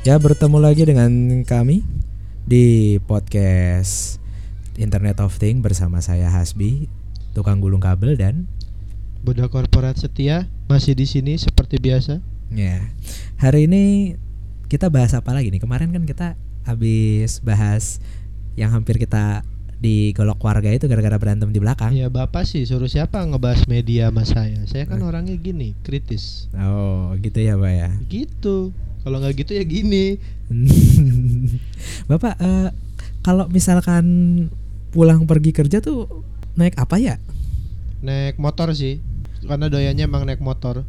Ya bertemu lagi dengan kami di podcast Internet of Things bersama saya Hasbi, tukang gulung kabel dan Budak korporat setia masih di sini seperti biasa. ya hari ini kita bahas apa lagi nih? Kemarin kan kita habis bahas yang hampir kita digolok warga itu gara-gara berantem di belakang. Ya bapak sih suruh siapa ngebahas media sama saya. Saya kan orangnya gini kritis. Oh gitu ya pak ya. Gitu. Kalau nggak gitu ya gini. Bapak eh, kalau misalkan pulang pergi kerja tuh naik apa ya? Naik motor sih. Karena doyannya emang naik motor.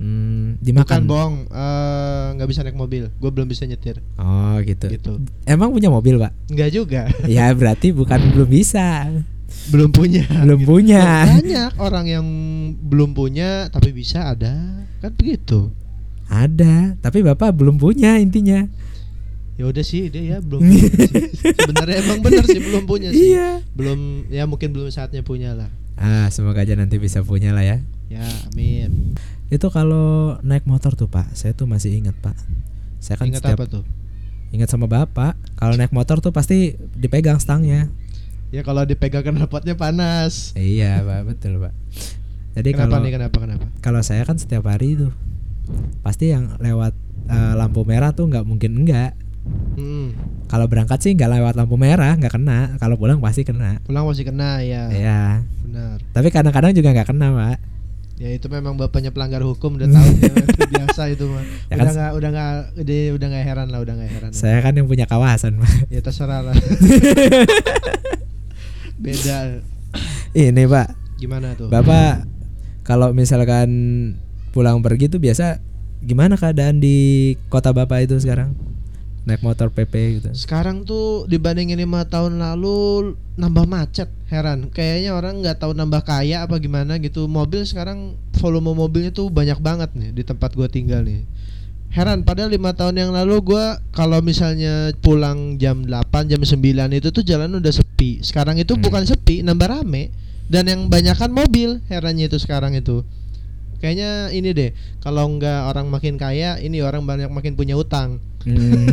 Hmm, Bukan dimakan. bohong. eh, nggak bisa naik mobil. Gue belum bisa nyetir. Oh gitu. Gitu. Emang punya mobil pak? Nggak juga. ya berarti bukan belum bisa, belum punya. belum Gitu. punya. Banyak orang yang belum punya tapi bisa ada. Kan begitu. Ada, tapi bapak belum punya intinya. Ya udah sih dia ya belum. Sebenarnya emang bener sih belum punya sih. Iya. Belum ya mungkin belum saatnya punya lah. Ah semoga aja nanti bisa punya lah ya. Ya, amin. Itu kalau naik motor tuh pak, saya tuh masih ingat pak. Saya kan Ingat setiap apa tuh? ingat sama bapak. Kalau naik motor tuh pasti dipegang stangnya. Ya kalau dipegang knalpotnya panas. iya pak, betul pak. Jadi kenapa kalau nih kenapa kenapa? kalau saya kan setiap hari tuh pasti yang lewat eh, lampu merah tuh nggak mungkin enggak. Hmm, Kalau berangkat sih nggak lewat lampu merah, nggak kena. Kalau pulang pasti kena. pulang masih kena ya. Iya. Benar. Tapi kadang-kadang juga nggak kena, Pak. Ya itu memang bapaknya pelanggar hukum udah tahu ya, itu biasa itu mah. Ya udah kan- nggak udah nggak udah udah nggak heran lah udah nggak heran. Saya kan yang punya kawasan, Pak. Ya terserah lah. Beda. Ini, Pak. Gimana tuh? Bapak kalau misalkan pulang pergi tuh biasa gimana keadaan di kota Bapak itu sekarang? Naik motor PP gitu. Sekarang tuh dibandingin lima tahun lalu nambah macet, heran. Kayaknya orang nggak tahu nambah kaya apa gimana gitu. Mobil sekarang volume mobilnya tuh banyak banget nih di tempat gua tinggal nih. Heran, padahal lima tahun yang lalu gua kalau misalnya pulang jam 8 jam 9 itu tuh jalan udah sepi. Sekarang itu Hmm. bukan sepi, nambah rame. Dan yang banyakan mobil, herannya itu sekarang itu. Kayaknya ini deh, kalau nggak orang makin kaya, ini orang banyak makin punya utang. Hmm.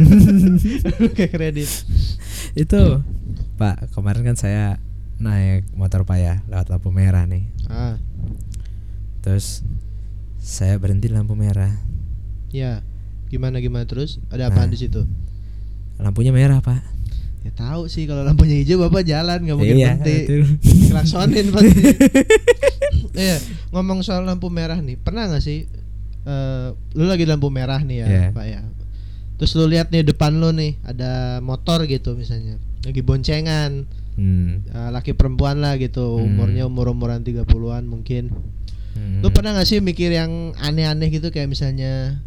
Kayak kredit. itu, Pak, kemarin kan saya naik motor Pak ya lewat lampu merah nih. Ah, Terus saya berhenti lampu merah. ya. Gimana gimana terus? Ada apaan Nah. di situ? Lampunya merah, Pak. Ya tahu sih kalau lampunya hijau bapak jalan nggak mungkin Iya, berhenti. Klaksonin pasti. Iya, ngomong soal lampu merah nih, pernah nggak sih? eh lu lagi lampu merah nih ya, Iya. Pak ya. Terus lu lihat nih depan lu nih ada motor gitu misalnya, lagi boncengan, Hmm. eh, laki perempuan lah gitu, Hmm. umurnya umur-umuran 30-an mungkin. Hmm. Lu pernah gak sih mikir yang aneh-aneh gitu kayak misalnya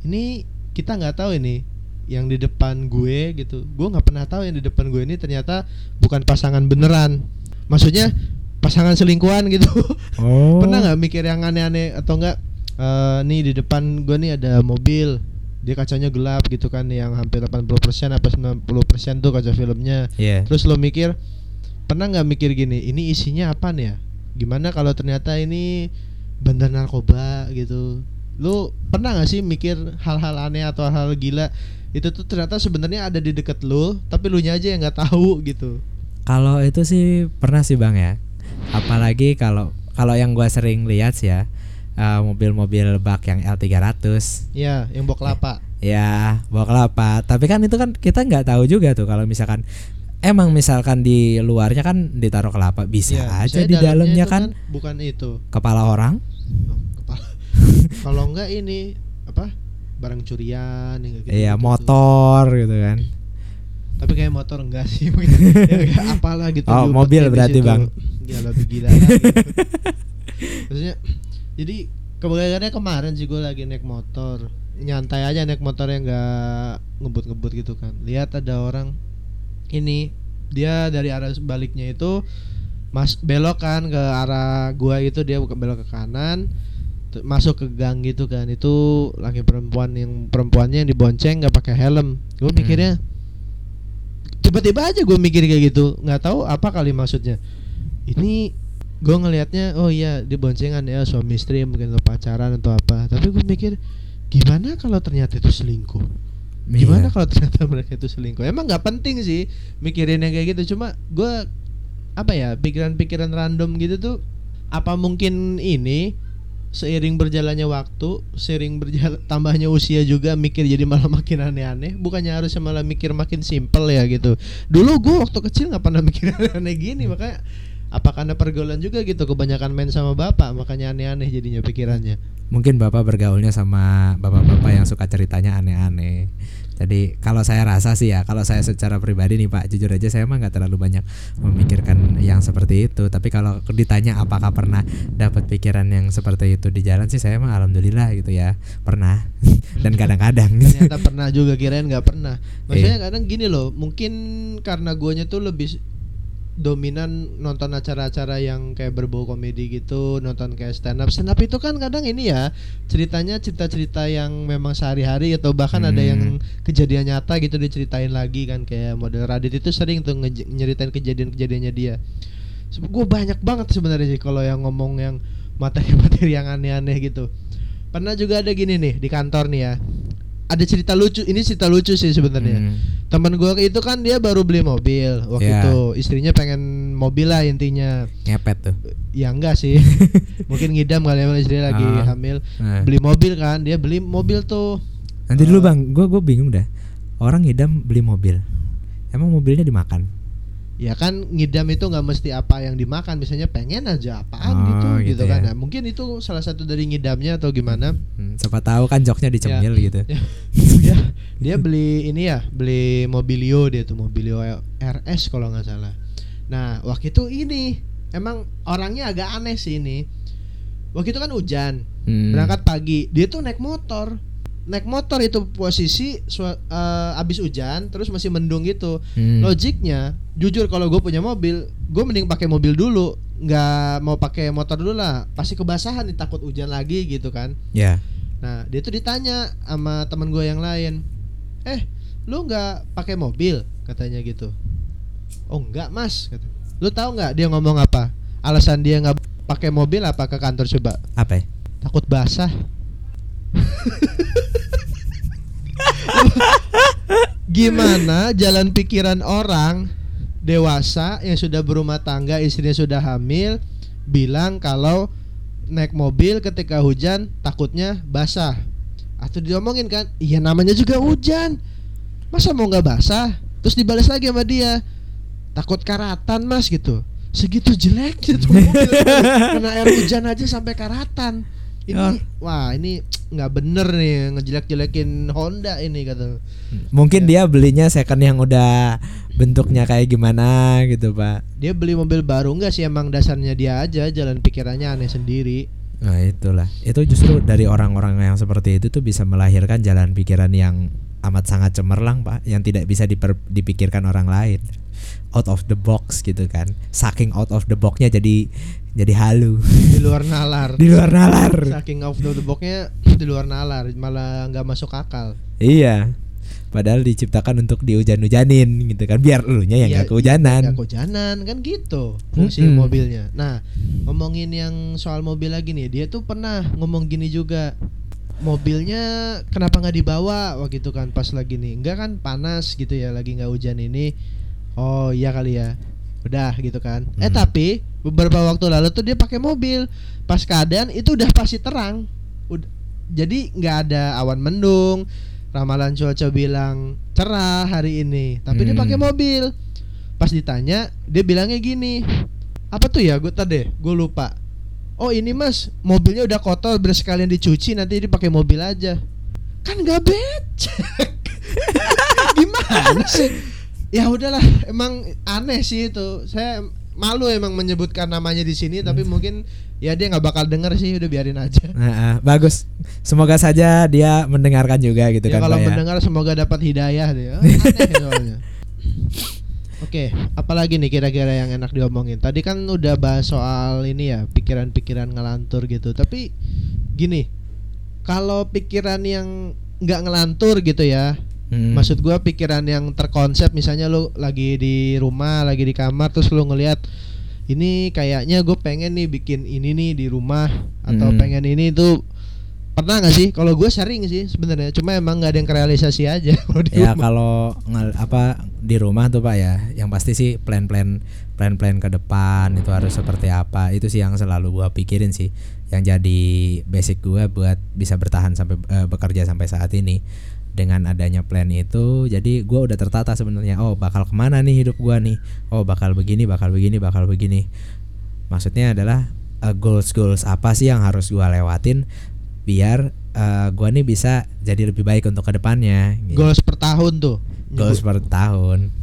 ini kita nggak tahu ini yang di depan gue gitu. Gue nggak pernah tahu yang di depan gue ini ternyata bukan pasangan beneran. Maksudnya pasangan selingkuhan gitu. Oh. pernah nggak mikir yang aneh-aneh atau enggak eh, nih di depan gue nih ada mobil dia kacanya gelap gitu kan yang hampir 80% apa 90% tuh kaca filmnya Iya. Terus lo mikir pernah nggak mikir gini, ini isinya apa nih ya? Gimana kalau ternyata ini bandar narkoba gitu? Lu pernah nggak sih mikir hal-hal aneh atau hal gila itu tuh ternyata sebenarnya ada di deket lu, tapi lu nya aja yang nggak tahu gitu. Kalau itu sih pernah sih bang ya. Apalagi kalau kalau yang gua sering lihat sih ya eh, mobil-mobil bak yang L300 Ya, yang bawa kelapa. ya bawa kelapa. Tapi kan itu kan kita nggak tahu juga tuh kalau misalkan emang misalkan di luarnya kan ditaruh kelapa bisa Ya, aja di dalamnya itu kan, bukan itu. kepala orang. Oh, kepala. kalau enggak ini apa? Barang curian kayak gitu. Iya motor gitu kan. Tapi kayak motor enggak sih ya apalah gitu Oh, mobil berarti. Bang. Gila lebih gila lagi. maksudnya jadi kebetulannya kemarin sih gue lagi naik motor nyantai aja naik motor yang enggak ngebut-ngebut gitu kan lihat ada orang ini dia dari arah sebaliknya itu mas belok kan ke arah gua itu dia buka belok ke kanan masuk ke gang gitu kan itu laki perempuan yang perempuannya yang dibonceng nggak pakai helm gue Hmm. mikirnya tiba-tiba aja gue mikir kayak gitu. Nggak tahu apa kali maksudnya. Ini gue ngelihatnya oh iya dia boncengan ya suami istri mungkin atau pacaran atau apa. Tapi gue mikir gimana kalau ternyata itu selingkuh? Gimana Iya. kalau ternyata mereka itu selingkuh? Emang nggak penting sih mikirin yang kayak gitu. Cuma gue apa ya pikiran-pikiran random gitu tuh apa mungkin ini seiring berjalannya waktu seiring berjalan tambahnya usia juga mikir jadi malah makin aneh-aneh. Bukannya harusnya malah mikir makin simple ya gitu. Dulu gue waktu kecil nggak pernah mikir aneh gini makanya apa karena pergaulan juga gitu kebanyakan main sama bapak makanya aneh-aneh jadinya pikirannya. Mungkin Bapak bergaulnya sama bapak-bapak yang suka ceritanya aneh-aneh. Jadi kalau saya rasa sih ya, kalau saya secara pribadi nih Pak, jujur aja saya mah nggak terlalu banyak memikirkan yang seperti itu. Tapi kalau ditanya apakah pernah dapat pikiran yang seperti itu di jalan sih saya mah alhamdulillah gitu ya, pernah. Dan kadang-kadang. ternyata pernah juga kirain nggak pernah maksudnya kadang gini loh mungkin karena guanya tuh lebih dominan nonton acara-acara yang kayak berbau komedi gitu nonton kayak stand up stand up itu kan kadang ini ya ceritanya cerita-cerita yang memang sehari-hari atau bahkan ada Hmm. yang kejadian nyata gitu diceritain lagi kan kayak model Radit itu sering tuh nyeritain kejadian-kejadiannya dia. Gue banyak banget sebenarnya sih kalau yang ngomong yang materi-materi yang aneh-aneh gitu. Pernah juga ada gini nih di kantor nih ya ada cerita lucu ini cerita lucu sih sebenarnya Hmm. teman gue itu kan dia baru beli mobil waktu Ya. itu istrinya pengen mobil lah intinya Ngepet tuh. ya enggak sih mungkin ngidam kali ya istri lagi Ah. hamil Nah. beli mobil kan dia beli mobil tuh Nanti dulu Eh, Bang, gua gua bingung dah. Orang ngidam beli mobil. Emang mobilnya dimakan? Ya kan ngidam itu nggak mesti apa yang dimakan misalnya pengen aja apaan Oh, gitu gitu gitu kan ya. nah, mungkin itu salah satu dari ngidamnya atau gimana Hmm, siapa tahu kan joknya dicemil gitu. Ya, dia, dia beli ini ya, beli Mobilio dia tuh Mobilio RS kalau nggak salah. Nah, waktu itu ini emang orangnya agak aneh sih ini. Waktu itu kan hujan, Hmm. berangkat pagi, dia tuh naik motor. Naik motor itu posisi eh, abis hujan, terus masih mendung gitu. Hmm. Logiknya, jujur kalau gue punya mobil, gue mending pakai mobil dulu, nggak mau pakai motor dulu lah. Pasti kebasahan nih takut hujan lagi gitu kan. Ya. Nah dia tuh ditanya sama teman gue yang lain, eh lu nggak pakai mobil katanya gitu. Oh nggak mas, kata. Lu tahu nggak dia ngomong apa? Alasan dia nggak pakai mobil apa ke kantor coba? Apa ya? Takut basah. Gimana jalan pikiran orang dewasa yang sudah berumah tangga, istrinya sudah hamil, bilang kalau naik mobil ketika hujan takutnya basah. Atau diomongin kan, iya namanya juga hujan. Masa mau nggak basah? Terus dibalas lagi sama dia, takut karatan mas gitu. Segitu jeleknya tuh mobil kena air hujan aja sampai karatan. Ini Ya. wah ini nggak bener nih ngejelek-jelekin Honda ini kata. Mungkin Ya. dia belinya second yang udah bentuknya kayak gimana gitu, Pak. Dia beli mobil baru nggak sih emang dasarnya dia aja jalan pikirannya aneh sendiri. Nah, itulah. Itu justru dari orang-orang yang seperti itu tuh bisa melahirkan jalan pikiran yang amat sangat cemerlang, Pak, yang tidak bisa diper- dipikirkan orang lain. Out of the box gitu kan. Saking out of the box-nya jadi jadi halu. Di luar nalar. Di luar nalar. Saking off the box-nya di luar nalar malah nggak masuk akal. Iya. Padahal diciptakan untuk dihujan-hujanin gitu kan biar elunya yang Iya, gak kehujanan. Nggak kehujanan kan gitu fungsi Mm-mm. mobilnya. Nah ngomongin yang soal mobil lagi nih, dia tuh pernah ngomong gini juga. Mobilnya kenapa nggak dibawa waktu itu kan pas lagi nih? Enggak kan panas gitu ya lagi nggak hujan ini. Oh iya kali ya. Udah gitu kan. Eh Hmm. tapi beberapa waktu lalu tuh dia pakai mobil. Pas keadaan itu udah pasti terang. Ud- jadi nggak ada awan mendung. Ramalan cuaca bilang cerah hari ini, tapi dia Hmm. pakai mobil. Pas ditanya, dia bilangnya gini. Apa tuh ya? Gue tadi, gue lupa. Oh ini mas, mobilnya udah kotor, biar sekalian dicuci nanti dipakai mobil aja. Kan nggak becek. Gimana sih? Ya udahlah, emang aneh sih itu. Saya malu emang menyebutkan namanya di sini, tapi mungkin ya dia nggak bakal denger sih, udah biarin aja. Nah, ah, bagus. Semoga saja dia mendengarkan juga gitu ya kan, kalau Pak ya. mendengar semoga dapat hidayah dia. Aneh soalnya. Oke, apalagi nih kira-kira yang enak diomongin? Tadi kan udah bahas soal ini ya, pikiran-pikiran ngelantur gitu. Tapi gini, kalau pikiran yang nggak ngelantur gitu ya, Hmm. maksud gua pikiran yang terkonsep, misalnya lu lagi di rumah, lagi di kamar, terus lu ngelihat ini kayaknya gue pengen nih bikin ini nih di rumah atau Hmm. pengen ini tuh pernah nggak sih kalau gue sering sih sebenarnya cuma emang nggak ada yang realisasi aja kalau di ya kalau apa di rumah tuh pak ya yang pasti sih plan-plan plan-plan ke depan itu harus seperti apa itu sih yang selalu gua pikirin sih yang jadi basic gua buat bisa bertahan sampai eh, bekerja sampai saat ini. Dengan adanya plan itu jadi gua udah tertata sebenarnya oh bakal ke mana nih hidup gua nih? Oh bakal begini bakal begini bakal begini. Maksudnya adalah eh, goals goals apa sih yang harus gua lewatin biar eh, gua nih bisa jadi lebih baik untuk ke depannya gitu. goals per tahun tuh. Goals per tahun.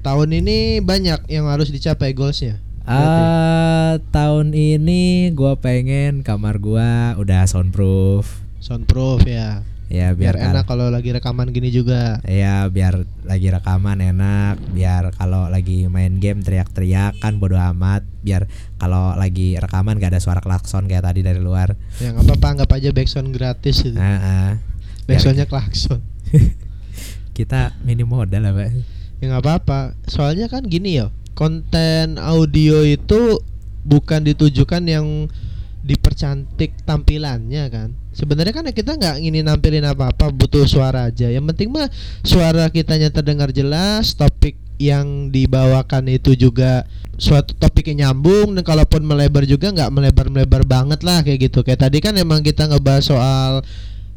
tahun ini banyak yang harus dicapai goalsnya Ah, tahun ini gua pengen kamar gua udah soundproof. soundproof ya Ya biar, biar, enak kalau lagi rekaman gini juga Ya biar lagi rekaman enak, biar kalau lagi main game teriak-teriakan bodo amat, biar kalau lagi rekaman gak ada suara klakson kayak tadi dari luar. yang apa apa anggap aja backsound gratis itu ah. Biar backsoundnya klakson kita minim modal lah, Pak. ya nggak apa-apa soalnya kan gini ya konten audio itu bukan ditujukan yang dipercantik tampilannya kan? Sebenarnya kan kita nggak ingin nampilin apa-apa butuh suara aja. Yang penting mah suara kitanya terdengar jelas topik yang dibawakan itu juga suatu topik yang nyambung dan kalaupun melebar juga nggak melebar-melebar banget lah kayak gitu. Kayak tadi kan emang kita ngebahas soal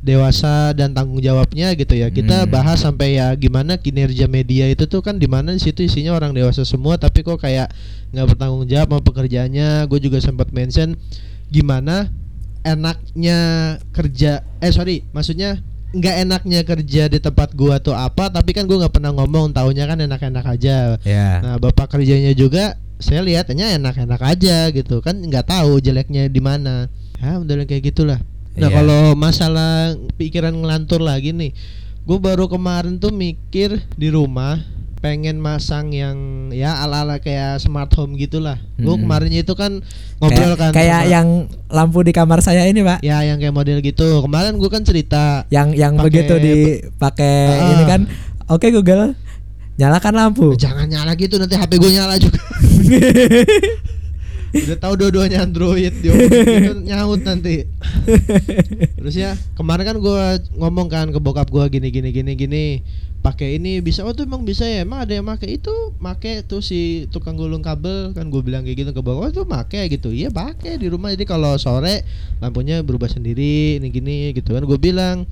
dewasa dan tanggung jawabnya gitu ya. Kita Hmm. bahas sampai ya gimana kinerja media itu tuh kan di mana di situ isinya orang dewasa semua tapi kok kayak nggak bertanggung jawab sama pekerjaannya. Gue juga sempat mention gimana enaknya kerja eh sorry maksudnya nggak enaknya kerja di tempat gua tuh apa tapi kan gua nggak pernah ngomong taunya kan enak-enak aja. Ya. nah bapak kerjanya juga saya lihatnya enak-enak aja gitu kan nggak tahu jeleknya di mana. Ya udah kayak gitulah nah Iya. kalau masalah pikiran ngelantur lagi nih gue baru kemarin tuh mikir di rumah pengen masang yang ya ala-ala kayak smart home gitulah gue Mm-mm. kemarinnya itu kan ngobrol kayak, kan kayak sama- yang lampu di kamar saya ini, Pak. ya yang kayak model gitu kemarin gue kan cerita Yang yang Pakai begitu dipakai Ah. ini kan. Oke Google, nyalakan lampu. jangan nyala gitu nanti HP gue nyala juga udah tahu dua-duanya Android dia gitu, nyaut nanti. Terus ya kemarin kan gua ngomong kan ke bokap gua gini gini gini gini pakai ini bisa. Oh tuh emang bisa ya? Emang ada yang pakai itu? Pakai tuh si tukang gulung kabel kan gue bilang kayak gitu ke bokap. Oh tuh pakai gitu. Iya pakai di rumah. Jadi kalau sore lampunya berubah sendiri ini gini gitu kan gue bilang.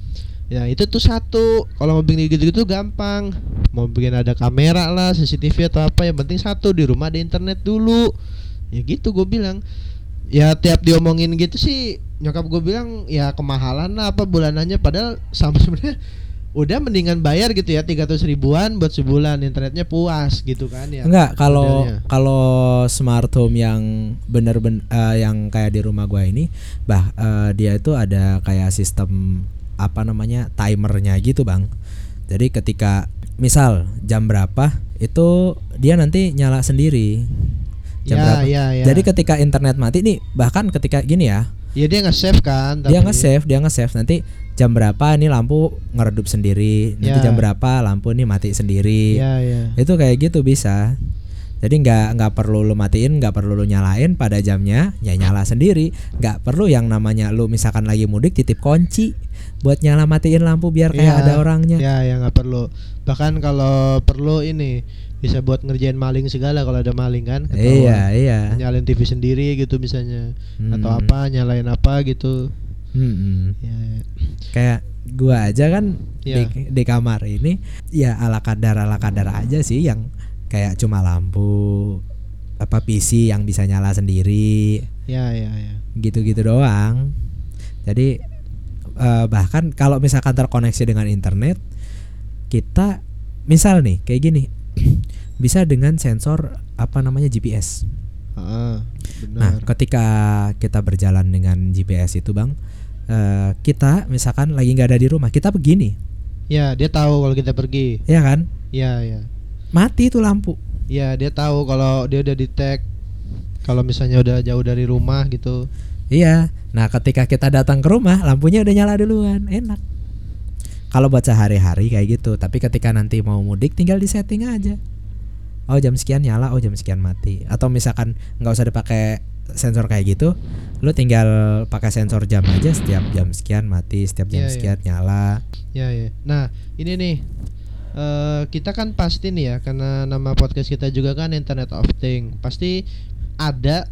Ya itu tuh satu. Kalau mau bikin gitu gitu gampang. Mau bikin ada kamera lah CCTV atau apa yang penting satu di rumah ada internet dulu ya gitu gue bilang ya tiap diomongin gitu sih nyokap gue bilang ya kemahalan lah apa bulanannya padahal sama sebenarnya udah mendingan bayar gitu ya 300 ribuan buat sebulan internetnya puas gitu kan ya Enggak, kalau modelnya. kalau smart home yang bener-bener eh, yang kayak di rumah gua ini, bah eh, dia itu ada kayak sistem apa namanya timernya gitu bang. Jadi ketika misal jam berapa itu dia nanti nyala sendiri. Jam ya, berapa? ya, ya. Jadi ketika internet mati nih bahkan ketika gini ya, ya dia nge-save kan dia tapi- nge-save, dia nge-save. Nanti jam berapa ini lampu ngeredup sendiri, nanti Ya. jam berapa lampu ini mati sendiri? Ya ya. Itu kayak gitu bisa. Jadi nggak nggak perlu lu matiin nggak perlu lu nyalain pada jamnya ya nyala sendiri. Nggak perlu yang namanya lu misalkan lagi mudik titip kunci buat nyala matiin lampu biar kayak Iya, ada orangnya. Ya, ya nggak perlu. Bahkan kalau perlu ini bisa buat ngerjain maling segala kalau ada maling kan. ketahuan. iya iya Nyalain TV sendiri gitu misalnya atau Hmm. apa nyalain apa gitu. Mm-mm. Ya, ya. kayak gua aja kan Iya. di, di kamar ini ya ala kadar ala kadar aja sih yang kayak cuma lampu apa PC yang bisa nyala sendiri ya, ya, ya. gitu-gitu doang. Jadi eh, bahkan kalau misalkan terkoneksi dengan internet, kita misal nih kayak gini, bisa dengan sensor apa namanya GPS. Ah, Nah, benar. ketika kita berjalan dengan GPS itu, bang, eh, kita misalkan lagi nggak ada di rumah, kita begini, ya, dia tahu kalau kita pergi. ya kan? Ya, ya. Mati itu lampu. Ya, dia tahu kalau dia udah di tag kalau misalnya udah jauh dari rumah gitu. Iya. Nah, ketika kita datang ke rumah, lampunya udah nyala duluan, enak. Kalau buat sehari-hari kayak gitu, tapi ketika nanti mau mudik tinggal di setting aja. Oh jam sekian nyala, oh jam sekian mati. Atau misalkan nggak usah dipakai sensor kayak gitu, lu tinggal pakai sensor jam aja setiap jam sekian mati, setiap jam Iya, iya. sekian nyala. Ya ya. Nah ini nih eh kita kan pasti nih ya karena nama podcast kita juga kan Internet of Things pasti ada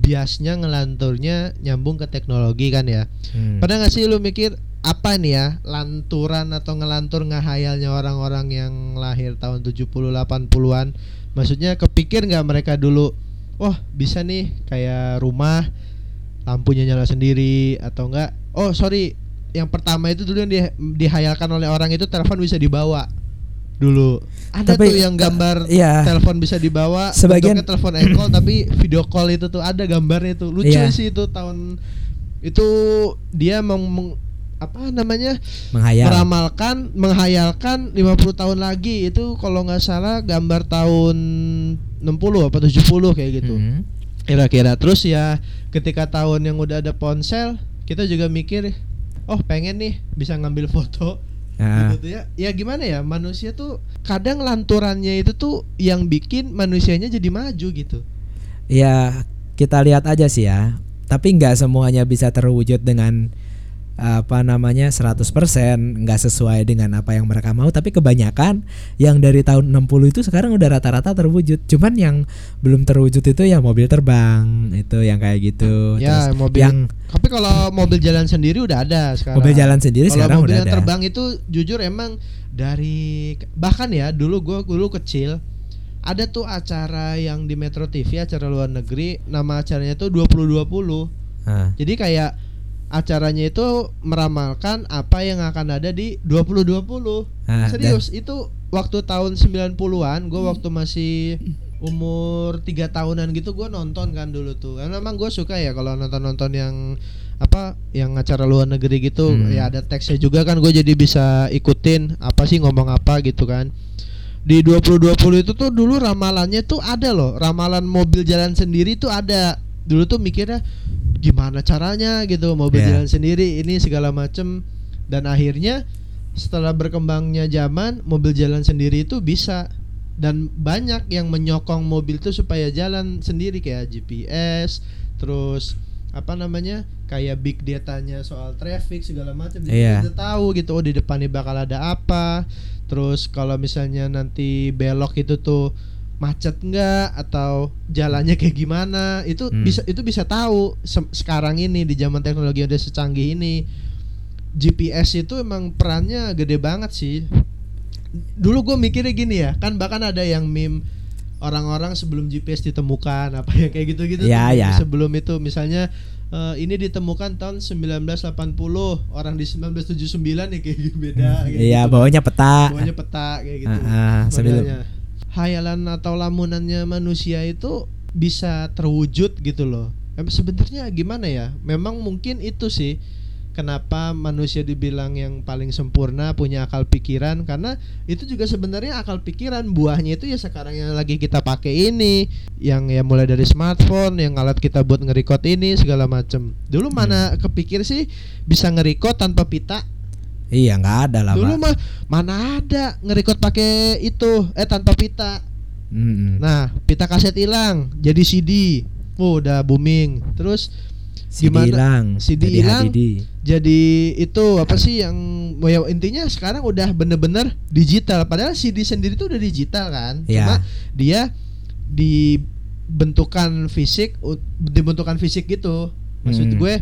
biasnya ngelanturnya nyambung ke teknologi kan ya. Hmm. Pernah nggak sih lu mikir apa nih ya lanturan atau ngelantur ngahayalnya orang-orang yang lahir tahun 70 80-an? Maksudnya kepikir nggak mereka dulu wah bisa nih kayak rumah lampunya nyala sendiri atau enggak oh sorry yang pertama itu dulu yang di- dihayalkan oleh orang itu telepon bisa dibawa dulu ada Tapi, tuh yang gambar iya. telepon bisa dibawa Sebagian- telepon enkol tapi video call itu tuh ada gambarnya tuh lucu Iya. sih itu tahun itu dia meng- apa namanya Menghayal. meramalkan menghayalkan 50 tahun lagi. Itu kalau nggak salah gambar tahun 60 apa 70 kayak gitu. Hmm. kira-kira. Terus ya ketika tahun yang udah ada ponsel kita juga mikir oh pengen nih bisa ngambil foto. Nah, gitu tuh ya. Ya gimana ya manusia tuh kadang lanturannya itu tuh yang bikin manusianya jadi maju gitu. Ya kita lihat aja sih ya. Tapi nggak semuanya bisa terwujud dengan apa namanya 100% nggak sesuai dengan apa yang mereka mau. Tapi kebanyakan yang dari tahun 60 itu sekarang udah rata-rata terwujud. Cuman yang belum terwujud itu yang mobil terbang itu yang kayak gitu. Ya, Terus mobil- yang tapi kalau mobil jalan sendiri udah ada sekarang. Mobil jalan sendiri Kalau sekarang mobil udah ada. terbang itu jujur emang dari bahkan ya dulu gua dulu kecil ada tuh acara yang di Metro TV acara luar negeri nama acaranya tuh 2020 Nah, jadi kayak acaranya itu meramalkan apa yang akan ada di 2020 nah, serius itu waktu tahun 90-an gue waktu masih umur tiga tahunan gitu gue nonton kan dulu tuh. Karena emang gue suka ya kalau nonton-nonton yang apa yang acara luar negeri gitu. Hmm. ya ada teksnya juga kan gue jadi bisa ikutin apa sih ngomong apa gitu kan. Di 2020 itu tuh dulu ramalannya tuh ada loh. Ramalan mobil jalan sendiri tuh ada dulu tuh mikirnya gimana caranya gitu mobil Yeah. jalan sendiri ini segala macem dan akhirnya setelah berkembangnya zaman mobil jalan sendiri itu bisa dan banyak yang menyokong mobil itu supaya jalan sendiri kayak GPS terus apa namanya kayak big datanya soal traffic segala macam jadi Iya. kita tahu gitu oh di depannya bakal ada apa terus kalau misalnya nanti belok itu tuh macet nggak? Atau jalannya kayak gimana? Itu Hmm. bisa itu bisa tahu Se- sekarang ini di zaman teknologi udah secanggih ini. GPS itu emang perannya gede banget sih. Dulu gue mikirnya gini ya kan bahkan ada yang meme orang-orang sebelum GPS ditemukan apa ya kayak gitu-gitu Ya, tuh, ya. sebelum itu. Misalnya eh, ini ditemukan tahun 1980 orang di 1979 ya kayak gitu beda kayak iya gitu. bawahnya peta. Bawahnya peta kayak gitu. Sebelum- Makanya, hayalan atau lamunannya manusia itu bisa terwujud gitu loh. Em, sebenarnya gimana ya? Memang mungkin itu sih kenapa manusia dibilang yang paling sempurna punya akal pikiran karena itu juga sebenarnya akal pikiran. Buahnya itu ya sekarang yang lagi kita pakai ini yang ya mulai dari smartphone yang alat kita buat nge-record ini segala macem. Dulu mana kepikir sih bisa nge-record tanpa pita iya nggak ada lah dulu mah mana ada nge-record pakai itu eh tanpa pita Mm-mm. nah pita kaset hilang jadi CD oh udah booming terus CD gimana? hilang CD jadi hilang, HDD. jadi itu apa sih yang ya intinya sekarang udah bener-bener digital padahal CD sendiri tuh udah digital kan Iya. cuma dia dibentukan fisik dibentukan fisik gitu maksud Hmm. gue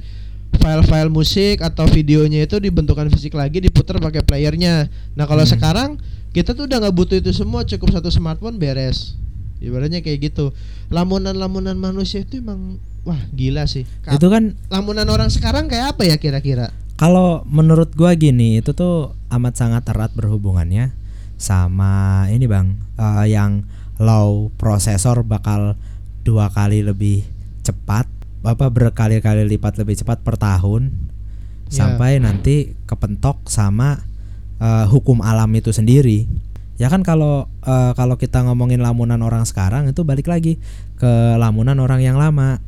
file-file musik atau videonya itu dibentukan fisik lagi diputar pakai playernya. Nah kalau Hmm. sekarang kita tuh udah nggak butuh itu semua cukup satu smartphone beres. Ibaratnya kayak gitu. Lamunan-lamunan manusia itu emang wah gila sih. Ka- itu kan lamunan orang sekarang kayak apa ya kira-kira? Kalau menurut gua gini, itu tuh amat sangat erat berhubungannya sama ini bang, eh, yang low prosesor bakal dua kali lebih cepat, apa berkali-kali lipat lebih cepat per tahun, Ya. sampai nanti kepentok sama eh, hukum alam itu sendiri. Ya kan kalau eh, kalau kita ngomongin lamunan orang sekarang itu balik lagi ke lamunan orang yang lama.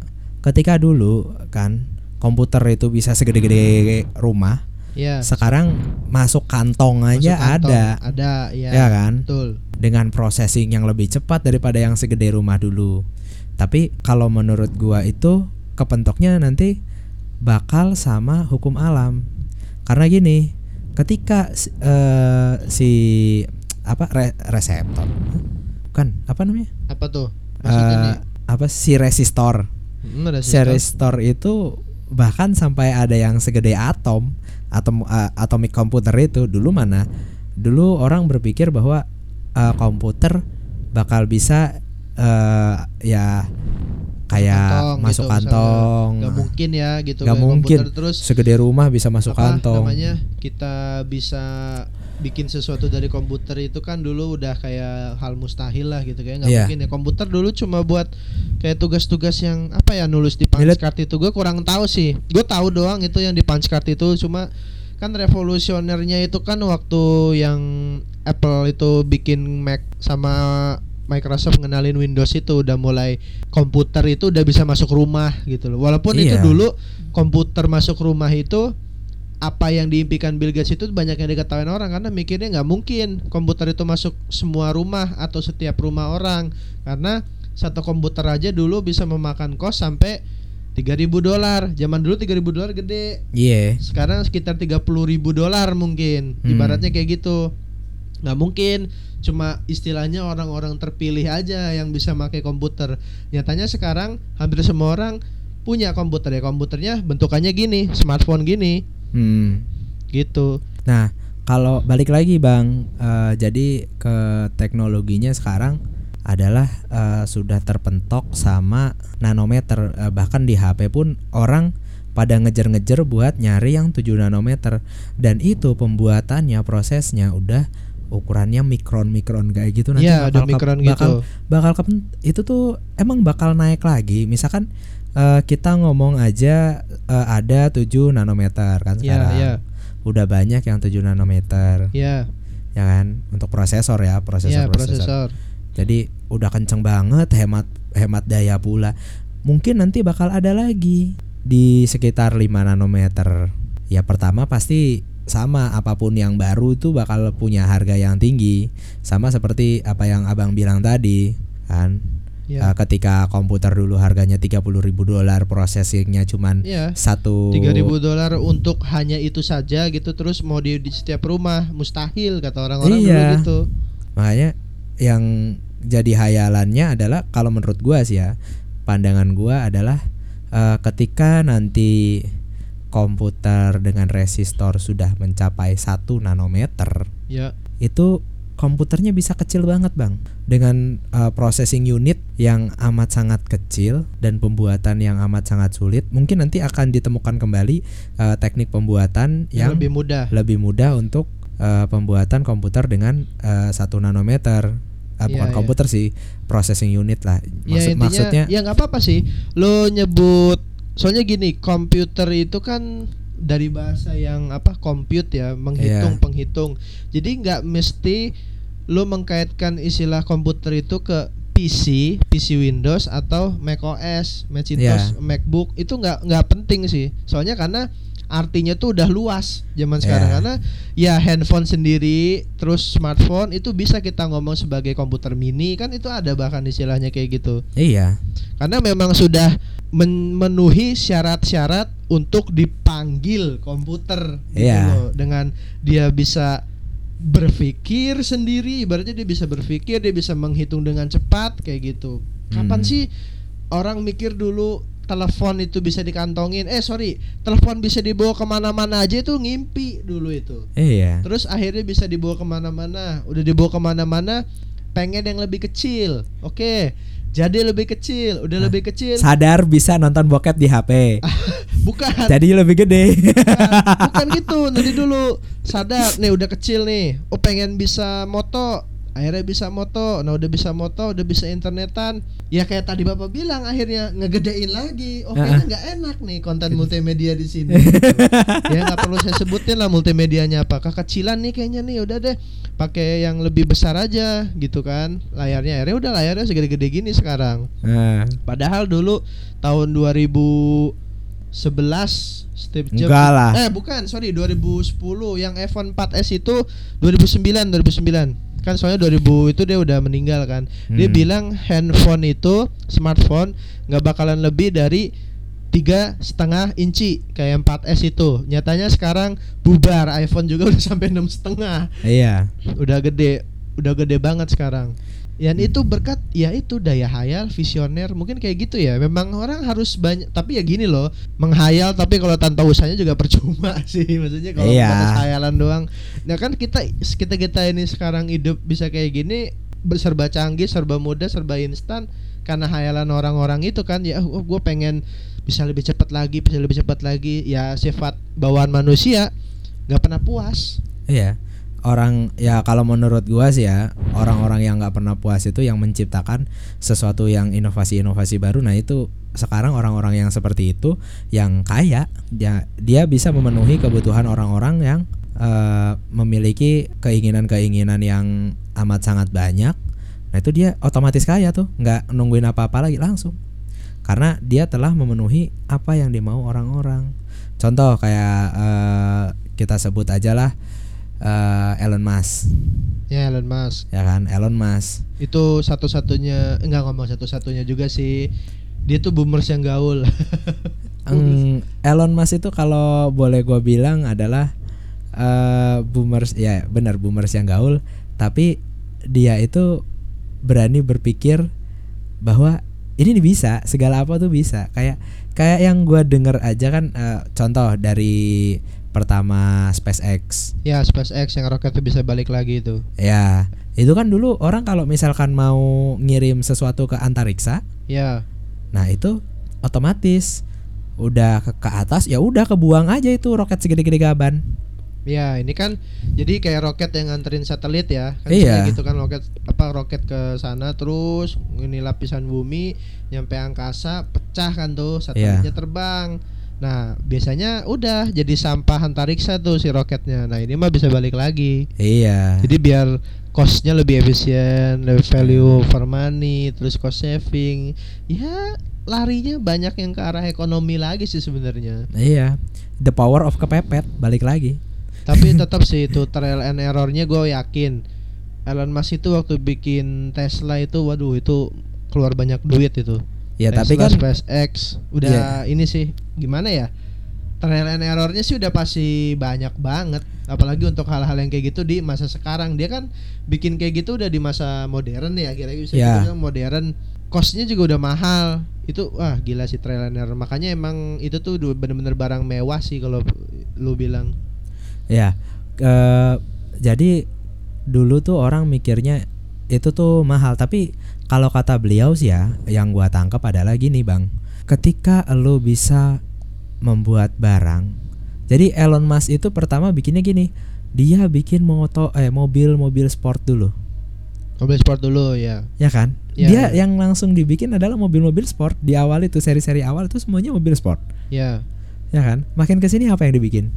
Ketika dulu kan komputer itu bisa segede-gede rumah, ya sekarang masuk kantong aja masuk kantong. ada, ada ya, ya kan? betul Dengan processing yang lebih cepat daripada yang segede rumah dulu. Tapi kalau menurut gua itu kepentoknya nanti bakal sama hukum alam. Karena gini, ketika si- eh, si apa re- reseptor bukan apa namanya? Apa tuh? Maksudnya Eh, nih? apa si resistor. Hmm, ada Si resistor itu bahkan sampai ada yang segede atom atom eh, atomic komputer itu dulu mana? Dulu orang berpikir bahwa eh, komputer bakal bisa eh, ya kayak Kantong masuk gitu, kantong. Nggak mungkin ya gitu Nggak mungkin. terus segede rumah bisa masuk apa kantong. namanya kita bisa bikin sesuatu dari komputer itu kan dulu udah kayak hal mustahil lah gitu kayak nggak Iya. mungkin ya komputer dulu cuma buat kayak tugas-tugas yang apa ya nulis di punch card itu gue kurang tahu sih gue tahu doang itu yang di punch card itu cuma kan revolusionernya itu kan waktu yang Apple itu bikin Mac sama Microsoft ngenalin Windows itu udah mulai komputer itu udah bisa masuk rumah gitu loh walaupun itu Iya. dulu komputer masuk rumah itu apa yang diimpikan Bill Gates itu banyak yang diketahui orang karena mikirnya nggak mungkin komputer itu masuk semua rumah atau setiap rumah orang karena satu komputer aja dulu bisa memakan kos sampai 3000 dolar zaman dulu 3000 dolar gede Iya. sekarang sekitar 30.000 ribu dolar mungkin Hmm. ibaratnya kayak gitu nggak mungkin cuma istilahnya orang-orang terpilih aja yang bisa pakai komputer. Nyatanya sekarang hampir semua orang punya komputer ya. Komputernya bentukannya gini smartphone gini. Hmm. gitu. Nah, kalau balik lagi Bang, eh, jadi ke teknologinya sekarang adalah eh, sudah terpentok sama nanometer. Eh, bahkan di HP pun orang pada ngejar-ngejar buat nyari yang 7 nanometer. Dan itu pembuatannya prosesnya udah ukurannya mikron-mikron kayak gitu nanti ada bakal ke- mikron bakal, gitu. bakal kepen- itu tuh emang bakal naik lagi. Misalkan eh, kita ngomong aja eh, ada 7 nanometer kan Iya, sekarang. iya. udah banyak yang 7 nanometer. Ya ya kan? Untuk prosesor ya prosesor ya prosesor. Prosesor jadi udah kenceng banget hemat hemat daya pula. Mungkin nanti bakal ada lagi di sekitar 5 nanometer. Ya pertama pasti sama apa pun yang baru itu bakal punya harga yang tinggi. Sama seperti apa yang abang bilang tadi kan? Ya Eh, ketika komputer dulu harganya 30.000 ribu dolar processingnya cuman ya satu 3000 dolar untuk hanya itu saja gitu terus mau di, di setiap rumah mustahil kata orang-orang dulu Iya. gitu. Makanya yang jadi hayalannya adalah kalau menurut gua sih ya, pandangan gua adalah eh, ketika nanti komputer dengan resistor sudah mencapai 1 nanometer, ya itu komputernya bisa kecil banget, Bang. Dengan eh, processing unit yang amat sangat kecil dan pembuatan yang amat sangat sulit, mungkin nanti akan ditemukan kembali eh, teknik pembuatan yang yang lebih mudah lebih mudah untuk eh, pembuatan komputer dengan satu nanometer. Eh, Iya, bukan iya. komputer sih, processing unit lah. ya Maksud, intinya maksudnya ya nggak apa-apa sih lo nyebut soalnya gini komputer itu kan dari bahasa yang apa compute ya menghitung Iya. penghitung jadi nggak mesti lo mengkaitkan istilah komputer itu ke PC PC Windows atau Mac OS Macintosh Iya. MacBook itu nggak nggak penting sih soalnya karena artinya tuh udah luas zaman sekarang Iya. karena ya handphone sendiri terus smartphone itu bisa kita ngomong sebagai komputer mini kan itu ada bahkan istilahnya kayak gitu iya. karena memang sudah memenuhi syarat-syarat untuk dipanggil komputer gitu Iya. loh. dengan dia bisa berpikir sendiri ibaratnya dia bisa berpikir dia bisa menghitung dengan cepat kayak gitu kapan Hmm. sih orang mikir dulu telepon itu bisa dikantongin. Eh sorry telepon bisa dibawa ke mana-mana aja itu ngimpi dulu itu. Iya. terus akhirnya bisa dibawa ke mana-mana. Udah dibawa ke mana-mana pengen yang lebih kecil. Oke jadi lebih kecil. Udah Nah, lebih kecil. Sadar bisa nonton bokep di HP. bukan. Jadi lebih gede. bukan, bukan gitu. Nanti dulu. Sadar nih udah kecil nih. Oh pengen bisa moto akhirnya bisa moto nah udah bisa moto udah bisa internetan. Ya kayak tadi bapak bilang akhirnya ngegedein lagi. Oh kayaknya nggak enak nih konten multimedia di sini. Gitu. ya nggak perlu saya sebutin lah multimedianya apa. Kekecilan nih kayaknya nih udah deh. Pakai yang lebih besar aja gitu kan. Layarnya akhirnya udah layarnya segede-gede gini sekarang. Nah, Padahal dulu tahun 2011 Steve Jobs Enggak lah. Eh bukan, sorry 2010 yang iPhone 4S itu 2009 2009. Kan soalnya 2000 itu dia udah meninggal kan. Dia Hmm. bilang handphone itu smartphone nggak bakalan lebih dari tiga setengah inci kayak 4S itu. Nyatanya sekarang bubar iPhone juga udah sampai enam setengah. Iya. Udah gede, udah gede banget sekarang. Dan itu berkat ya itu daya hayal, visioner, mungkin kayak gitu ya. Memang orang harus banyak, tapi ya gini loh, menghayal tapi kalau tanpa usahanya juga percuma sih. Maksudnya kalau Iya. batas hayalan doang. Nah kan kita kita kita ini sekarang hidup bisa kayak gini serba canggih, serba mudah, serba instan karena hayalan orang-orang itu kan ya oh, gue pengen bisa lebih cepat lagi, bisa lebih cepat lagi. Ya sifat bawaan manusia nggak pernah puas. Iya. Orang ya kalau menurut gua sih ya orang-orang yang nggak pernah puas itu yang menciptakan sesuatu yang inovasi-inovasi baru. Nah itu sekarang orang-orang yang seperti itu yang kaya dia dia bisa memenuhi kebutuhan orang-orang yang eh, memiliki keinginan-keinginan yang amat sangat banyak. Nah itu dia otomatis kaya tuh nggak nungguin apa-apa lagi langsung karena dia telah memenuhi apa yang dimau orang-orang. Contoh kayak eh, kita sebut aja lah eh, Elon Musk, Ya Elon Musk. ya kan? Elon Musk. itu satu-satunya enggak ngomong satu-satunya juga sih dia tuh boomers yang gaul Eng, Elon Musk itu kalau boleh gue bilang adalah eh boomers, ya benar boomers yang gaul, tapi dia itu berani berpikir bahwa ini bisa, segala apa tuh bisa. Kayak kayak yang gue denger aja kan, eh, contoh dari pertama SpaceX. ya SpaceX yang roketnya bisa balik lagi itu Ya, itu kan dulu orang kalau misalkan mau ngirim sesuatu ke antariksa, ya nah itu otomatis udah ke, ke atas ya udah kebuang aja itu roket segede-gede gaban. ya ini kan jadi kayak roket yang nganterin satelit ya kan Iya. gitu kan roket apa roket ke sana terus ini lapisan bumi nyampe angkasa pecah kan tuh satelitnya terbang nah biasanya udah jadi sampah antariksa tuh si roketnya nah ini mah bisa balik lagi Iya. Jadi biar costnya lebih efisien, lebih value for money, terus cost saving. Ya larinya banyak yang ke arah ekonomi lagi sih sebenarnya. Iya. The power of kepepet balik lagi. Tapi tetap sih itu trial and errornya gue yakin. Elon Musk itu waktu bikin Tesla itu, waduh itu keluar banyak duit itu. Ya Tesla, tapi kan SpaceX udah ini sih gimana ya? Trial and errornya sih udah pasti banyak banget. Apalagi untuk hal-hal yang kayak gitu di masa sekarang. Dia kan bikin kayak gitu udah di masa modern ya, kira bisa Ya. dibilang modern. Costnya juga udah mahal. Itu wah gila sih trial and error. Makanya emang itu tuh bener-bener barang mewah sih kalau lu bilang. ya eh, jadi dulu tuh orang mikirnya itu tuh mahal tapi kalau kata beliau sih ya yang gua tangkap adalah gini bang ketika lo bisa membuat barang jadi Elon Musk itu pertama bikinnya gini dia bikin moto eh mobil mobil sport dulu Mobil sport dulu ya. ya kan Iya, dia iya. yang langsung dibikin adalah mobil-mobil sport di awal itu seri-seri awal itu semuanya mobil sport Ya. ya kan makin ke sini apa yang dibikin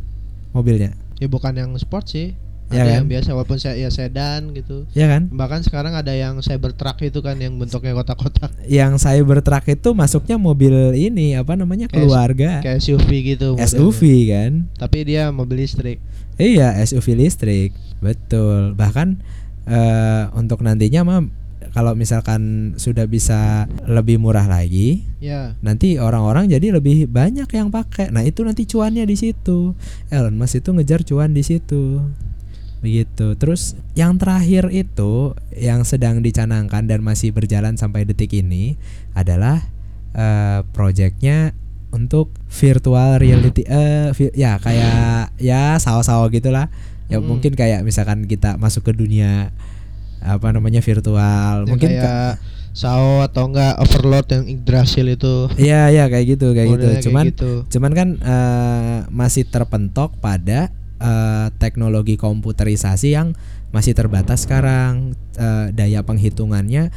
mobilnya Ya bukan yang sport sih. Ya ada kan? yang biasa walaupun saya ya sedan gitu. ya kan Bahkan sekarang ada yang Cybertruck itu kan yang bentuknya kotak-kotak yang Cybertruck itu masuknya mobil ini apa namanya keluarga kayak SUV gitu. SUV kan Tapi dia mobil listrik. iya SUV listrik betul bahkan eh, untuk nantinya mah kalau misalkan sudah bisa lebih murah lagi Ya. nanti orang-orang jadi lebih banyak yang pakai nah itu nanti cuannya di situ Elon Musk itu ngejar cuan di situ begitu terus yang terakhir itu yang sedang dicanangkan dan masih berjalan sampai detik ini adalah eh projectnya untuk virtual reality eh vi- ya kayak ya sawo-sawo gitulah ya Mm. mungkin kayak misalkan kita masuk ke dunia apa namanya virtual Yang mungkin ka- kayak Sao atau enggak Overlord yang Yggdrasil itu. Iya iya kayak gitu kayak gitu. Modelnya kayak Cuman gitu. cuman kan eh, masih terpentok pada eh, teknologi komputerisasi yang masih terbatas sekarang Eh, daya penghitungannya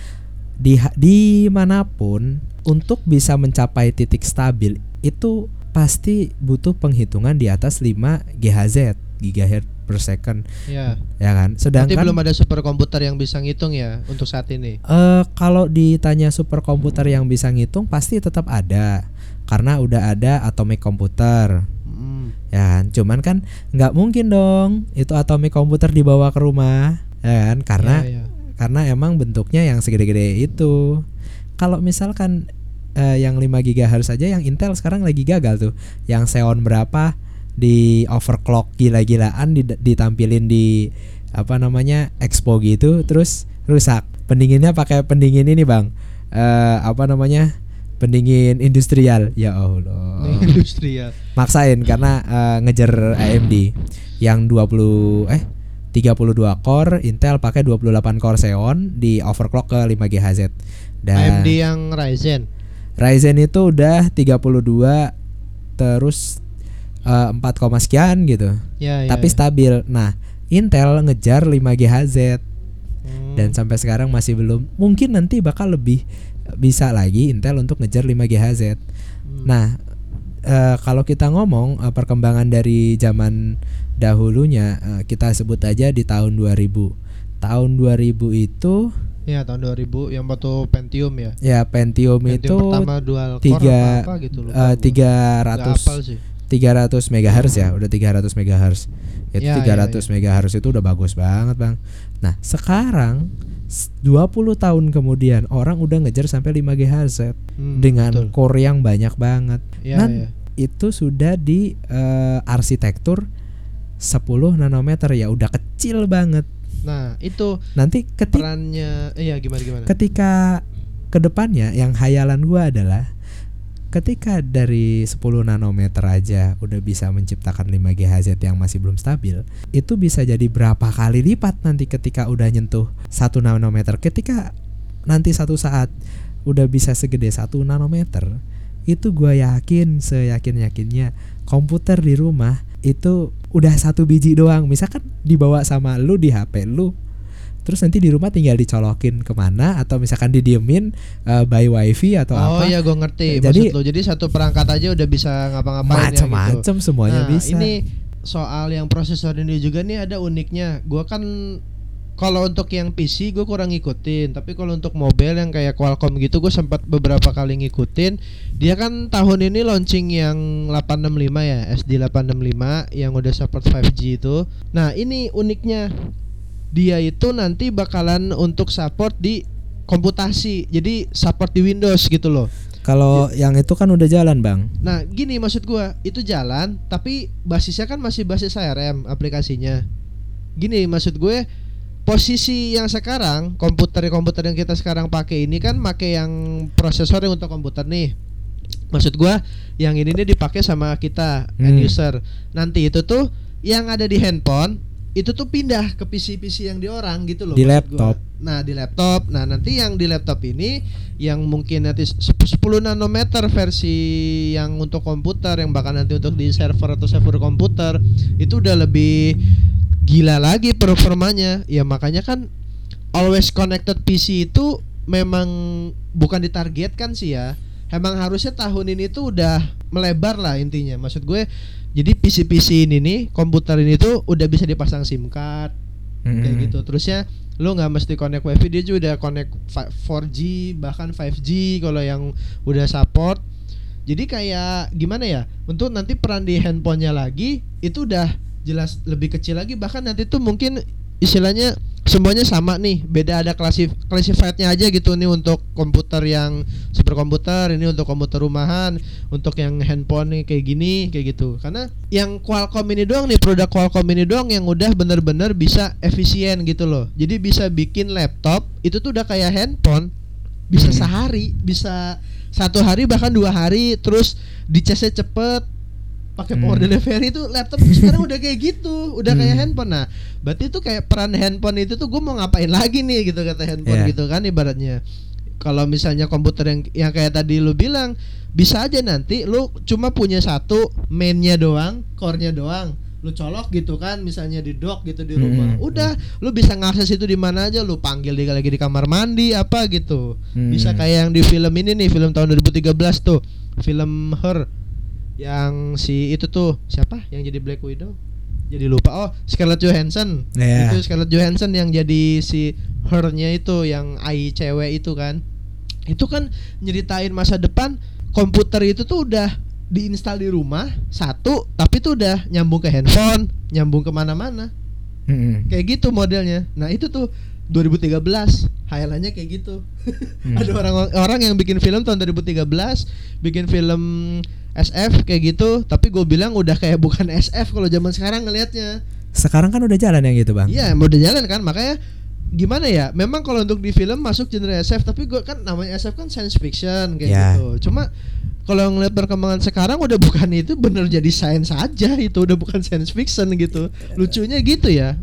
di di mana pun untuk bisa mencapai titik stabil itu pasti butuh penghitungan di atas 5 GHz gigahertz per second Ya. ya kan Nanti sedangkan belum ada superkomputer yang bisa ngitung ya untuk saat ini. Eh kalau ditanya superkomputer yang bisa ngitung pasti tetap ada karena udah ada atomic komputer Hmm. ya kan? Cuman kan nggak mungkin dong itu atomic komputer dibawa ke rumah ya kan? Karena Iya, iya. karena emang bentuknya yang segede-gede itu. Kalau misalkan eh, yang 5 GHz saja yang Intel sekarang lagi gagal tuh. Yang Xeon berapa di overclock gila-gilaan di- ditampilin di apa namanya expo gitu terus rusak. Pendinginnya pakai pendingin ini bang. Eh, apa namanya pendingin industrial ya Allah industrial. maksain karena eh, ngejar AMD yang 20 eh 32 core Intel pakai 28 core Xeon di overclock ke 5 GHz dan AMD yang Ryzen. Ryzen itu udah 32 terus eh, 4, koma sekian gitu Ya, ya, tapi ya. stabil nah Intel ngejar 5 GHz Hmm. dan sampai sekarang masih belum mungkin nanti bakal lebih bisa lagi Intel untuk ngejar 5 GHz Hmm. Nah, eh, kalau kita ngomong eh, perkembangan dari zaman dahulunya, eh, kita sebut aja di tahun 2000. Tahun 2000 itu ya tahun 2000 yang waktu Pentium ya. ya Pentium, Pentium itu pertama dual core tiga apa, apa gitu eh, gua. 300 Nggak hafal sih. 300 MHz ya, udah 300 MHz. Itu Ya, 300 MHz itu udah bagus banget, Bang. Nah, sekarang 20 tahun kemudian orang udah ngejar sampai 5 GHz Hmm, dengan betul. core yang banyak banget. Ya, Nan, ya. itu sudah di eh, arsitektur 10 nanometer ya udah kecil banget. Nah, itu Nanti ketika perannya iya gimana gimana? ketika ke depannya yang hayalan gua adalah ketika dari 10 nanometer aja udah bisa menciptakan 5 GHz yang masih belum stabil, itu bisa jadi berapa kali lipat nanti ketika udah nyentuh 1 nanometer. Ketika nanti satu saat udah bisa segede 1 nanometer, itu gua yakin seyakin-yakinnya komputer di rumah itu udah satu biji doang. Misalkan dibawa sama lu di HP lu, terus nanti di rumah tinggal dicolokin ke mana atau misalkan didiemin eh, by wifi atau oh apa iya gue ngerti Jadi- maksud lo. Jadi satu perangkat aja udah bisa ngapa-ngapain ya gitu. semuanya nah, bisa Ini soal yang prosesor ini juga nih ada uniknya. Gua kan kalau untuk yang PC gue kurang ngikutin, tapi kalau untuk mobile yang kayak Qualcomm gitu gue sempat beberapa kali ngikutin. Dia kan tahun ini launching yang 865 ya, SD 865 yang udah support 5G itu. Nah, ini uniknya. Dia itu nanti bakalan untuk support di komputasi. Jadi support di Windows gitu loh. kalau yang itu kan udah jalan bang Nah, gini maksud gua, itu jalan tapi basisnya kan masih basis ARM aplikasinya. Gini maksud gue, posisi yang sekarang komputer-komputer yang kita sekarang pakai ini kan pakai yang prosesor yang untuk komputer nih. Maksud gua, yang ini nih dipakai sama kita end Hmm. user. Nanti itu tuh yang ada di handphone itu tuh pindah ke PC-PC yang di orang gitu loh. Di maksud gua. laptop. Nah, di laptop. Nah, nanti yang di laptop ini yang mungkin nanti sep- 10 nanometer versi yang untuk komputer yang bakal nanti untuk di server atau server komputer itu udah lebih gila lagi performanya. Ya makanya kan always connected PC itu memang bukan ditargetkan sih ya. Emang harusnya tahun ini tuh udah melebar lah intinya. Maksud gue jadi PC-PC ini nih, komputer ini tuh udah bisa dipasang SIM card kayak Mm-mm. gitu. Terusnya lo nggak mesti connect wifi dia juga udah connect fi- 4G bahkan 5G kalau yang udah support. Jadi kayak gimana ya? Untuk nanti peran di handphonenya lagi itu udah jelas lebih kecil lagi bahkan nanti tuh mungkin istilahnya semuanya sama nih beda ada klasif classifiednya aja gitu nih untuk komputer yang superkomputer ini untuk komputer rumahan untuk yang handphone nih kayak gini kayak gitu. Karena yang Qualcomm ini doang nih produk Qualcomm ini doang yang udah bener-bener bisa efisien gitu loh. Jadi bisa bikin laptop itu tuh udah kayak handphone. Bisa Hmm. sehari bisa satu hari bahkan dua hari terus dicasnya cepet pakai power Hmm. delivery itu laptop sekarang udah kayak gitu udah kayak Hmm. handphone nah berarti itu kayak peran handphone itu tuh gue mau ngapain lagi nih gitu kata handphone Iya. gitu kan ibaratnya kalau misalnya komputer yang yang kayak tadi lu bilang bisa aja nanti lu cuma punya satu mainnya doang core-nya doang lu colok gitu kan misalnya di dock gitu di rumah Hmm. udah lu bisa ngakses itu di mana aja lu panggil dia lagi di kamar mandi apa gitu Hmm. bisa kayak yang di film ini nih film tahun 2013 tuh film Her yang si itu tuh siapa? Yang jadi Black Widow? Jadi lupa. Oh Scarlett Johansson. Iya. itu Scarlett Johansson yang jadi si Her-nya itu yang ai cewek itu kan. Itu kan nyeritain masa depan komputer itu tuh udah diinstal di rumah satu tapi tuh udah nyambung ke handphone nyambung ke mana-mana Mm-mm. kayak gitu modelnya. Nah itu tuh 2013 highlightnya kayak gitu Hmm. ada orang orang yang bikin film tahun 2013 bikin film SF kayak gitu tapi gue bilang udah kayak bukan SF kalau zaman sekarang ngelihatnya Sekarang kan udah jalan yang gitu bang. iya udah jalan kan makanya gimana ya memang kalau untuk di film masuk genre SF tapi gue kan namanya SF kan science fiction kayak Ya. gitu cuma kalau ngeliat perkembangan sekarang udah bukan itu bener jadi science aja itu udah bukan science fiction gitu lucunya gitu ya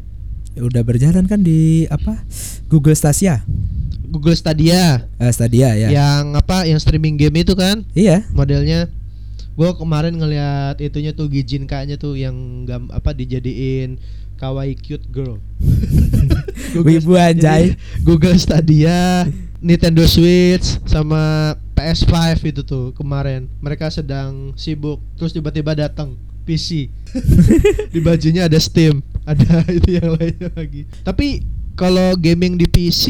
Udah berjalan kan di apa Google Stadia, Google Stadia. Eh, Stadia ya. yang apa yang streaming game itu kan? Iya. modelnya. Gue kemarin ngeliat itunya tuh Gijin nya tuh yang gam, apa dijadiin kawaii cute girl. Wibu anjay. Google Stadia Nintendo Switch sama PS5 itu tuh kemarin. Mereka sedang sibuk terus tiba-tiba datang PC di bajunya ada Steam ada itu yang lainnya lagi tapi kalau gaming di PC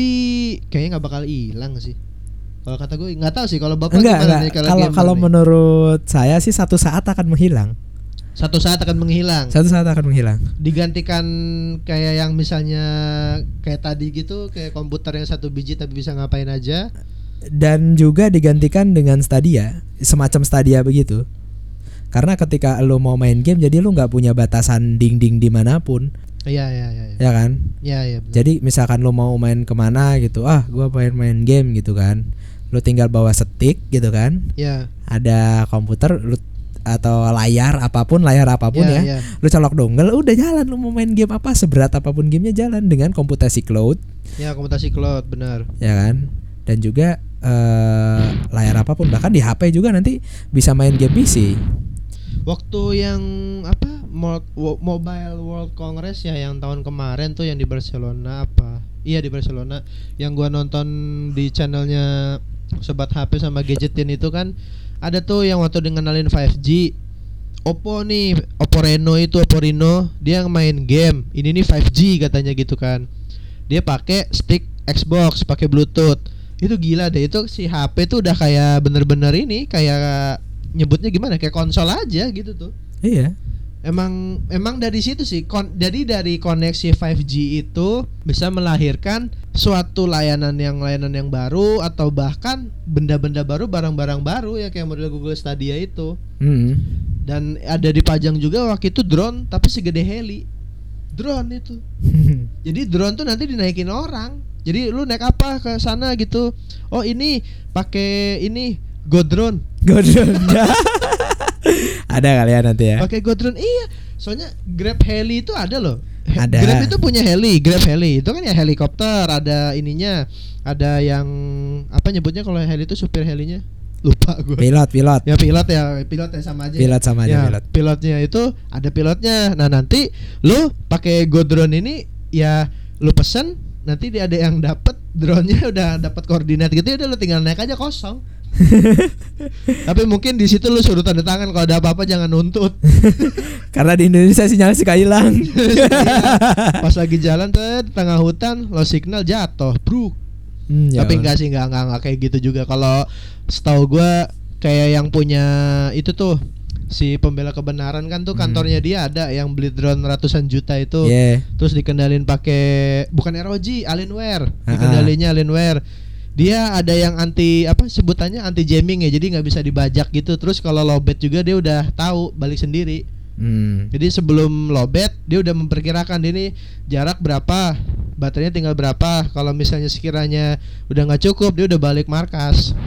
kayaknya nggak bakal hilang sih kalau kata gue nggak tahu sih kalau bapak Enggak, gimana enggak. nih Kalau kalau nih? menurut saya sih satu saat akan menghilang. satu saat akan menghilang Satu saat akan menghilang. digantikan kayak yang misalnya kayak tadi gitu kayak komputer yang satu biji tapi bisa ngapain aja Dan juga digantikan dengan Stadia, semacam Stadia begitu. Karena ketika lo mau main game, jadi lo nggak punya batasan ding-ding di mana pun, iya iya iya iya ya kan? iya iya. Jadi misalkan lo mau main ke mana gitu, ah gua pengen main game gitu kan, lo tinggal bawa stick gitu kan, Iya. ada komputer lu atau layar apa pun layar apa pun Iya, ya, iya. lu colok dongle udah jalan lu mau main game apa seberat apa pun gamenya jalan dengan komputasi cloud Ya komputasi cloud benar. ya kan dan juga eh, layar apa pun bahkan di HP juga nanti bisa main game PC Waktu yang apa Mobile World Congress ya yang tahun kemarin tuh yang di Barcelona apa? Iya di Barcelona yang gua nonton di channelnya Sobat HP sama Gadgetin itu kan ada tuh yang waktu ngenalin 5G Oppo nih, Oppo Reno itu Oppo Reno dia yang main game. Ini nih 5G katanya gitu kan. Dia pakai stick Xbox, pakai Bluetooth. Itu gila deh itu si HP tuh udah kayak bener-bener ini kayak nyebutnya gimana? Kayak konsol aja gitu tuh. iya Emang emang dari situ sih kon, jadi dari koneksi 5G itu bisa melahirkan suatu layanan yang layanan yang baru atau bahkan benda-benda baru barang-barang baru ya kayak model Google Stadia itu Hmm. dan ada dipajang juga waktu itu drone tapi segede heli drone itu jadi drone tuh nanti dinaikin orang jadi lu naik apa ke sana gitu oh ini pakai ini go drone Godron ada kali ya nanti ya. Pakai go drone iya soalnya grab heli itu ada loh. He- Ada. grab itu punya heli grab heli. Itu kan ya helikopter ada ininya ada yang apa nyebutnya kalau heli itu supir helinya? Lupa gue pilot pilot. Ya pilot ya pilot ya sama aja. Pilot sama aja ya, pilot. pilotnya itu ada pilotnya. Nah nanti lu pakai Go drone ini ya lu pesen nanti dia ada yang dapat drone-nya udah dapat koordinat gitu ya udah lu tinggal naik aja kosong. Tapi mungkin di situ lu suruh tanda tangan kalau ada apa-apa jangan nuntut. karena di Indonesia sinyal suka hilang Pas lagi jalan tuh di tengah hutan lo signal jatuh, bruk. Hmm, ya Tapi enggak sih enggak, enggak enggak kayak gitu juga kalau setahu gua kayak yang punya itu tuh si pembela kebenaran kan tuh Hmm. kantornya dia ada yang beli drone ratusan juta itu Iya. terus dikendalin pakai bukan ROG Alienware dikendalinya Alienware dia ada yang anti apa sebutannya anti jamming ya jadi nggak bisa dibajak gitu. Terus kalau lowbat juga dia udah tahu balik sendiri. Hmm. jadi sebelum lowbat dia udah memperkirakan ini jarak berapa? Baterainya tinggal berapa? Kalau misalnya sekiranya udah nggak cukup dia udah balik markas.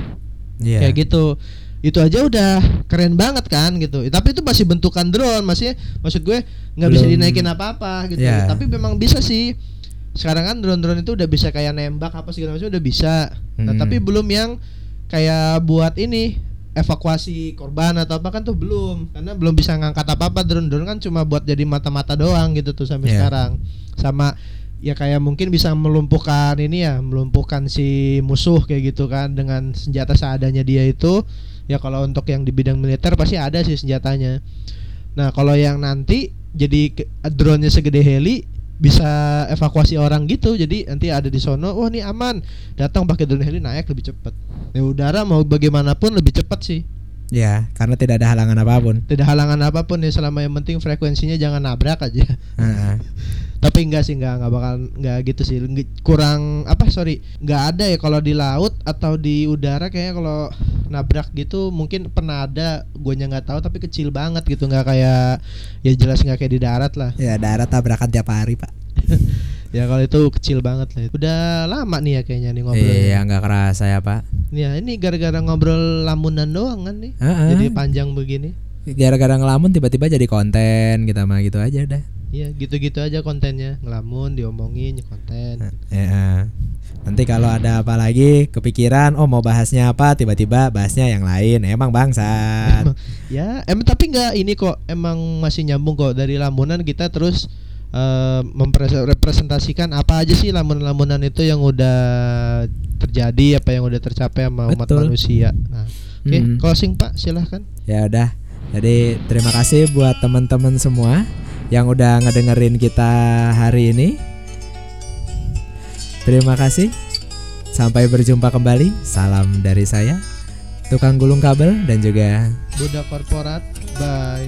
Iya. kayak gitu. Itu aja udah keren banget kan gitu. Tapi itu masih bentukan drone masih maksud gue nggak bisa dinaikin apa apa gitu. Ya. tapi memang bisa sih sekarang kan drone-drone itu udah bisa kayak nembak apa segala macam udah bisa. Nah Hmm. tapi belum yang kayak buat ini evakuasi korban atau apa kan tuh belum. Karena belum bisa ngangkat apa apa drone drone kan cuma buat jadi mata-mata doang gitu tuh sampai Ya. sekarang. Sama ya kayak mungkin bisa melumpuhkan ini ya melumpuhkan si musuh kayak gitu kan dengan senjata seadanya dia itu. Ya kalau untuk yang di bidang militer pasti ada sih senjatanya. Nah kalau yang nanti jadi drone-nya segede heli bisa evakuasi orang gitu jadi nanti ada di sono wah ini aman datang pakai drone heli naik lebih cepat ya udara mau bagaimanapun lebih cepat sih Ya, karena tidak ada halangan apa pun. tidak halangan apa pun ya selama yang penting frekuensinya jangan nabrak aja Heeh. Tapi enggak sih enggak enggak bakal enggak gitu sih. Kurang apa sorry nggak ada ya kalau di laut atau di udara kayaknya kalau nabrak gitu mungkin pernah ada gue nggak tahu tapi kecil banget gitu nggak kayak ya jelas nggak kayak di darat lah Ya darat tabrakan tiap hari pak. ya kalau itu kecil banget lah udah lama nih ya kayaknya nih ngobrolnya Iya nggak kerasa ya pak. ya ini gara-gara ngobrol lamunan doang kan nih Heeh. jadi panjang begini Gara-gara ngelamun tiba-tiba jadi konten kita mah gitu aja udah. Iya gitu-gitu aja kontennya ngelamun diomongin konten Ya. Nanti kalau ada apa lagi kepikiran, oh mau bahasnya apa, tiba-tiba bahasnya yang lain. Emang bangsat. ya emang tapi nggak ini kok emang masih nyambung kok dari lamunan kita terus eh, mempresentasikan apa aja sih lamunan-lamunan itu yang udah terjadi apa yang udah tercapai sama umat Betul. manusia nah oke Hmm. closing pak silahkan Ya udah. Jadi terima kasih buat teman-teman semua yang udah ngedengerin kita hari ini. Terima kasih. Sampai berjumpa kembali. Salam dari saya, tukang gulung kabel dan juga budak korporat bye